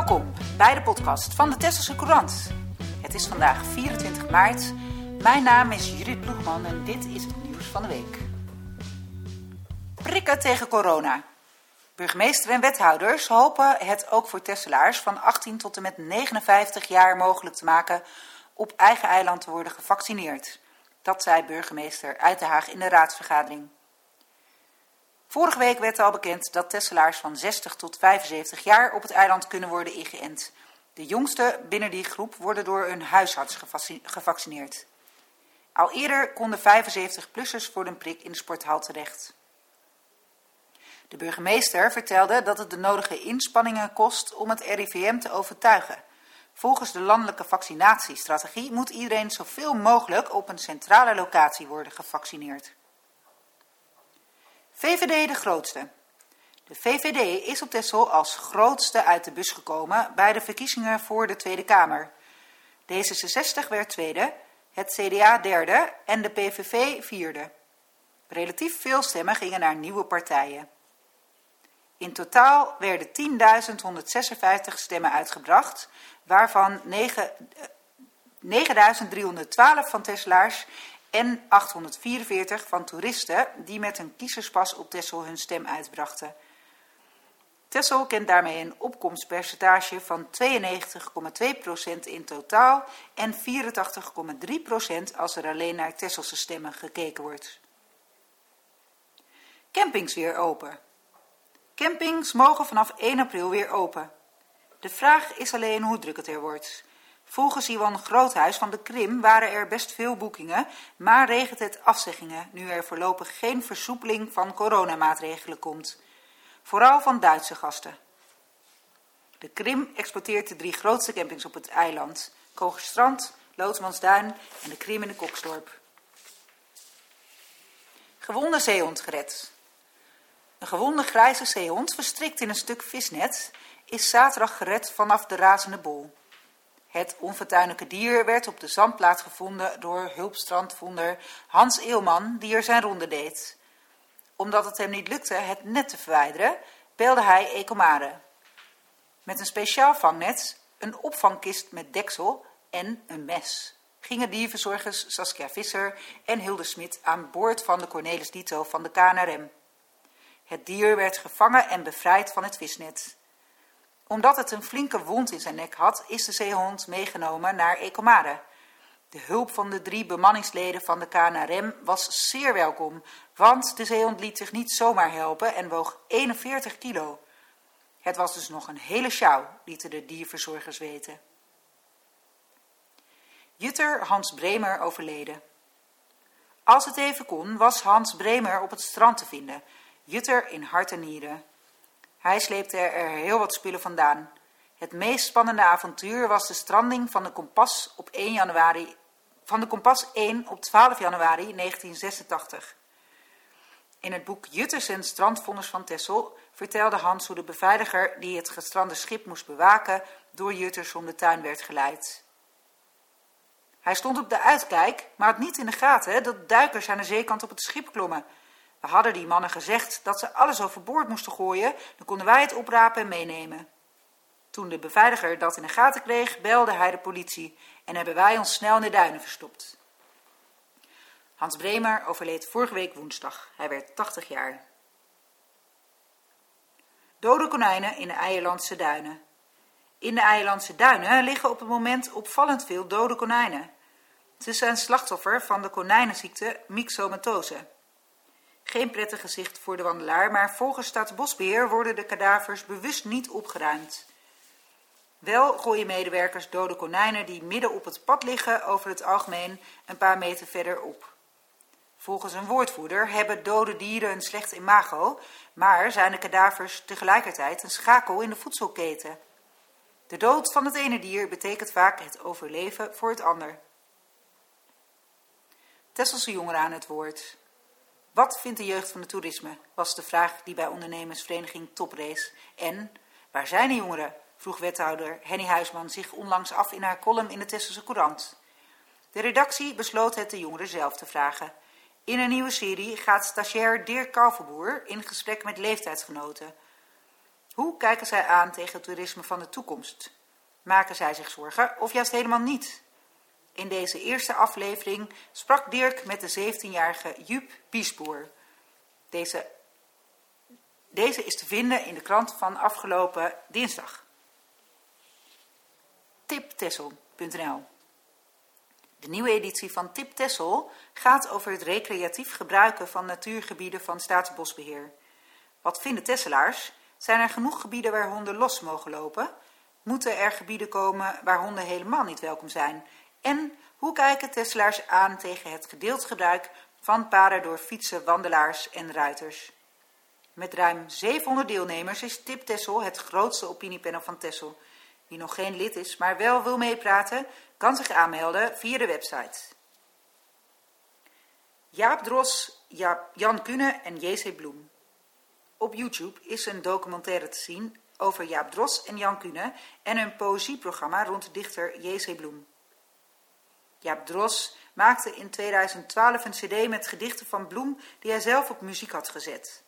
Welkom bij de podcast van de Tesselse Courant. Het is vandaag 24 maart. Mijn naam is Judith Ploegman en dit is het nieuws van de week. Prikken tegen corona. Burgemeester en wethouders hopen het ook voor Tesselaars van 18 tot en met 59 jaar mogelijk te maken op eigen eiland te worden gevaccineerd. Dat zei burgemeester Uitenhaag in de raadsvergadering. Vorige week werd al bekend dat Tesselaars van 60 tot 75 jaar op het eiland kunnen worden ingeënt. De jongste binnen die groep worden door een huisarts gevaccineerd. Al eerder konden 75-plussers voor een prik in de sporthal terecht. De burgemeester vertelde dat het de nodige inspanningen kost om het RIVM te overtuigen. Volgens de landelijke vaccinatiestrategie moet iedereen zoveel mogelijk op een centrale locatie worden gevaccineerd. VVD de grootste. De VVD is op Texel als grootste uit de bus gekomen bij de verkiezingen voor de Tweede Kamer. D66 werd tweede, het CDA derde en de PVV vierde. Relatief veel stemmen gingen naar nieuwe partijen. In totaal werden 10.156 stemmen uitgebracht, waarvan 9.312 van Teslaars en 844 van toeristen die met een kiezerspas op Texel hun stem uitbrachten. Texel kent daarmee een opkomstpercentage van 92,2% in totaal en 84,3% als er alleen naar Tesselse stemmen gekeken wordt. Campings weer open. Campings mogen vanaf 1 april weer open. De vraag is alleen hoe druk het er wordt. Volgens Iwan Groothuis van de Krim waren er best veel boekingen, maar regent het afzeggingen nu er voorlopig geen versoepeling van coronamaatregelen komt. Vooral van Duitse gasten. De Krim exporteert de drie grootste campings op het eiland. Kogerstrand, Loodsmansduin en de Krim in de Koksdorp. Gewonde zeehond gered. Een gewonde grijze zeehond, verstrikt in een stuk visnet, is zaterdag gered vanaf de razende bol. Het onfortuinlijke dier werd op de zandplaats gevonden door hulpstrandvonder Hans Eelman, die er zijn ronde deed. Omdat het hem niet lukte het net te verwijderen, belde hij Ecomare. Met een speciaal vangnet, een opvangkist met deksel en een mes gingen dierverzorgers Saskia Visser en Hilde Smit aan boord van de Cornelis Dito van de KNRM. Het dier werd gevangen en bevrijd van het visnet omdat het een flinke wond in zijn nek had, is de zeehond meegenomen naar Ecomare. De hulp van de drie bemanningsleden van de KNRM was zeer welkom, want de zeehond liet zich niet zomaar helpen en woog 41 kilo. Het was dus nog een hele sjouw, lieten de dierverzorgers weten. Jutter Hans Bremer overleden. Als het even kon, was Hans Bremer op het strand te vinden, Jutter in hart en nieren. Hij sleepte er heel wat spullen vandaan. Het meest spannende avontuur was de stranding van de Kompas op 1 januari van de Kompas 1 op 12 januari 1986. In het boek Jutters en strandvonders van Tessel vertelde Hans hoe de beveiliger die het gestrande schip moest bewaken door Jutters om de tuin werd geleid. Hij stond op de uitkijk, maar had niet in de gaten dat duikers aan de zeekant op het schip klommen hadden die mannen gezegd dat ze alles overboord moesten gooien, dan konden wij het oprapen en meenemen. Toen de beveiliger dat in de gaten kreeg, belde hij de politie en hebben wij ons snel in de duinen verstopt. Hans Bremer overleed vorige week woensdag. Hij werd 80 jaar. Dode konijnen in de Eierlandse duinen. In de Eierlandse duinen liggen op het moment opvallend veel dode konijnen. Ze zijn slachtoffer van de konijnenziekte myxomatose. Geen prettig gezicht voor de wandelaar, maar volgens Staatsbosbeheer worden de kadavers bewust niet opgeruimd. Wel gooien medewerkers dode konijnen die midden op het pad liggen over het algemeen een paar meter verder op. Volgens een woordvoerder hebben dode dieren een slecht imago, maar zijn de kadavers tegelijkertijd een schakel in de voedselketen. De dood van het ene dier betekent vaak het overleven voor het ander. Tesselse jongeren aan het woord. Wat vindt de jeugd van het toerisme? was de vraag die bij ondernemersvereniging Toprees. En waar zijn de jongeren? vroeg wethouder Henny Huisman zich onlangs af in haar column in de Tesselse Courant. De redactie besloot het de jongeren zelf te vragen. In een nieuwe serie gaat stagiair Dirk Kalverboer in gesprek met leeftijdsgenoten. Hoe kijken zij aan tegen het toerisme van de toekomst? Maken zij zich zorgen of juist helemaal niet? In deze eerste aflevering sprak Dirk met de 17-jarige Jup Biesboer. Deze, deze is te vinden in de krant van afgelopen dinsdag. tiptessel.nl De nieuwe editie van Tip Tessel gaat over het recreatief gebruiken van natuurgebieden van Staatsbosbeheer. Wat vinden Tesselaars? Zijn er genoeg gebieden waar honden los mogen lopen? Moeten er gebieden komen waar honden helemaal niet welkom zijn? En hoe kijken Tesselaars aan tegen het gedeeld gebruik van paden door fietsen, wandelaars en ruiters? Met ruim 700 deelnemers is Tip Tessel het grootste opiniepanel van Tessel. Wie nog geen lid is, maar wel wil meepraten, kan zich aanmelden via de website. Jaap Dros, Jan Kune en J.C. Bloem. Op YouTube is een documentaire te zien over Jaap Dros en Jan Kune en een poëzieprogramma rond dichter J.C. Bloem. Jaap Dros maakte in 2012 een cd met gedichten van Bloem die hij zelf op muziek had gezet.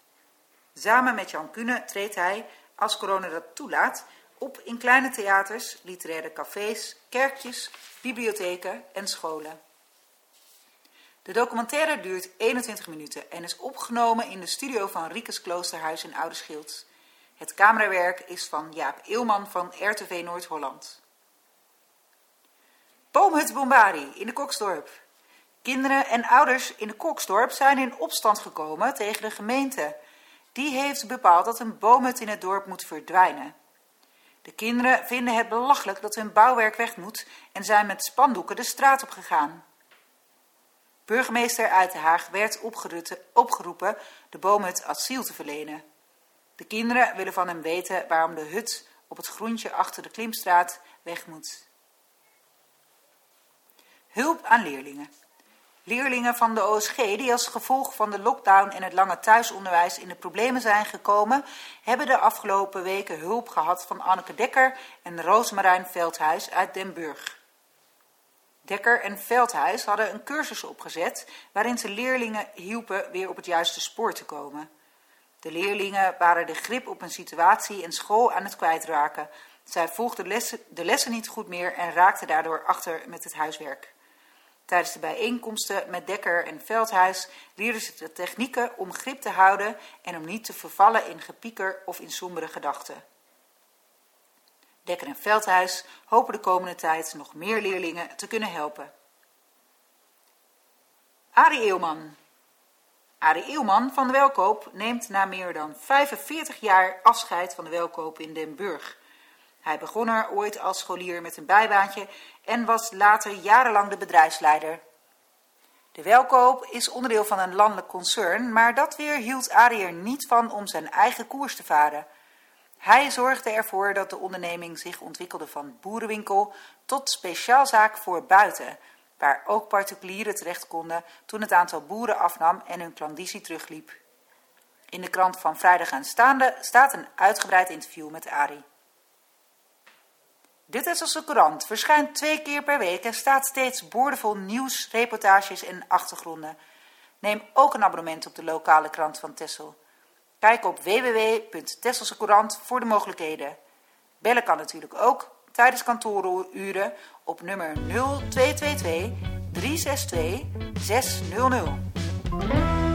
Samen met Jan Kune treedt hij, als corona dat toelaat, op in kleine theaters, literaire cafés, kerkjes, bibliotheken en scholen. De documentaire duurt 21 minuten en is opgenomen in de studio van Riekes Kloosterhuis in Ouderschild. Het camerawerk is van Jaap Eelman van RTV Noord-Holland. Boomhut Bombari in de Koksdorp. Kinderen en ouders in de Koksdorp zijn in opstand gekomen tegen de gemeente. Die heeft bepaald dat een boomhut in het dorp moet verdwijnen. De kinderen vinden het belachelijk dat hun bouwwerk weg moet en zijn met spandoeken de straat op gegaan. Burgemeester Uitenhaag werd opgeroepen de boomhut asiel te verlenen. De kinderen willen van hem weten waarom de hut op het groentje achter de Klimstraat weg moet. Hulp aan leerlingen. Leerlingen van de OSG die als gevolg van de lockdown en het lange thuisonderwijs in de problemen zijn gekomen, hebben de afgelopen weken hulp gehad van Anneke Dekker en Roosmarijn Veldhuis uit Den Burg. Dekker en Veldhuis hadden een cursus opgezet waarin ze leerlingen hielpen weer op het juiste spoor te komen. De leerlingen waren de grip op een situatie en school aan het kwijtraken. Zij volgden de lessen niet goed meer en raakten daardoor achter met het huiswerk. Tijdens de bijeenkomsten met Dekker en Veldhuis leerden ze de technieken om grip te houden en om niet te vervallen in gepieker of in sombere gedachten. Dekker en Veldhuis hopen de komende tijd nog meer leerlingen te kunnen helpen. Arie Eeuwman. Arie Eeuwman van de Welkoop neemt na meer dan 45 jaar afscheid van de Welkoop in Den Burg. Hij begon er ooit als scholier met een bijbaantje en was later jarenlang de bedrijfsleider. De Welkoop is onderdeel van een landelijk concern, maar dat weer hield Arie er niet van om zijn eigen koers te varen. Hij zorgde ervoor dat de onderneming zich ontwikkelde van boerenwinkel tot speciaalzaak voor buiten, waar ook particulieren terecht konden toen het aantal boeren afnam en hun klandizie terugliep. In de krant van Vrijdag aanstaande staat een uitgebreid interview met Arie. Dit is als krant verschijnt twee keer per week en staat steeds boordevol nieuws, reportages en achtergronden. Neem ook een abonnement op de lokale krant van Tessel. Kijk op www.tesselsecourant voor de mogelijkheden. Bellen kan natuurlijk ook tijdens kantooruren op nummer 0222 362 600.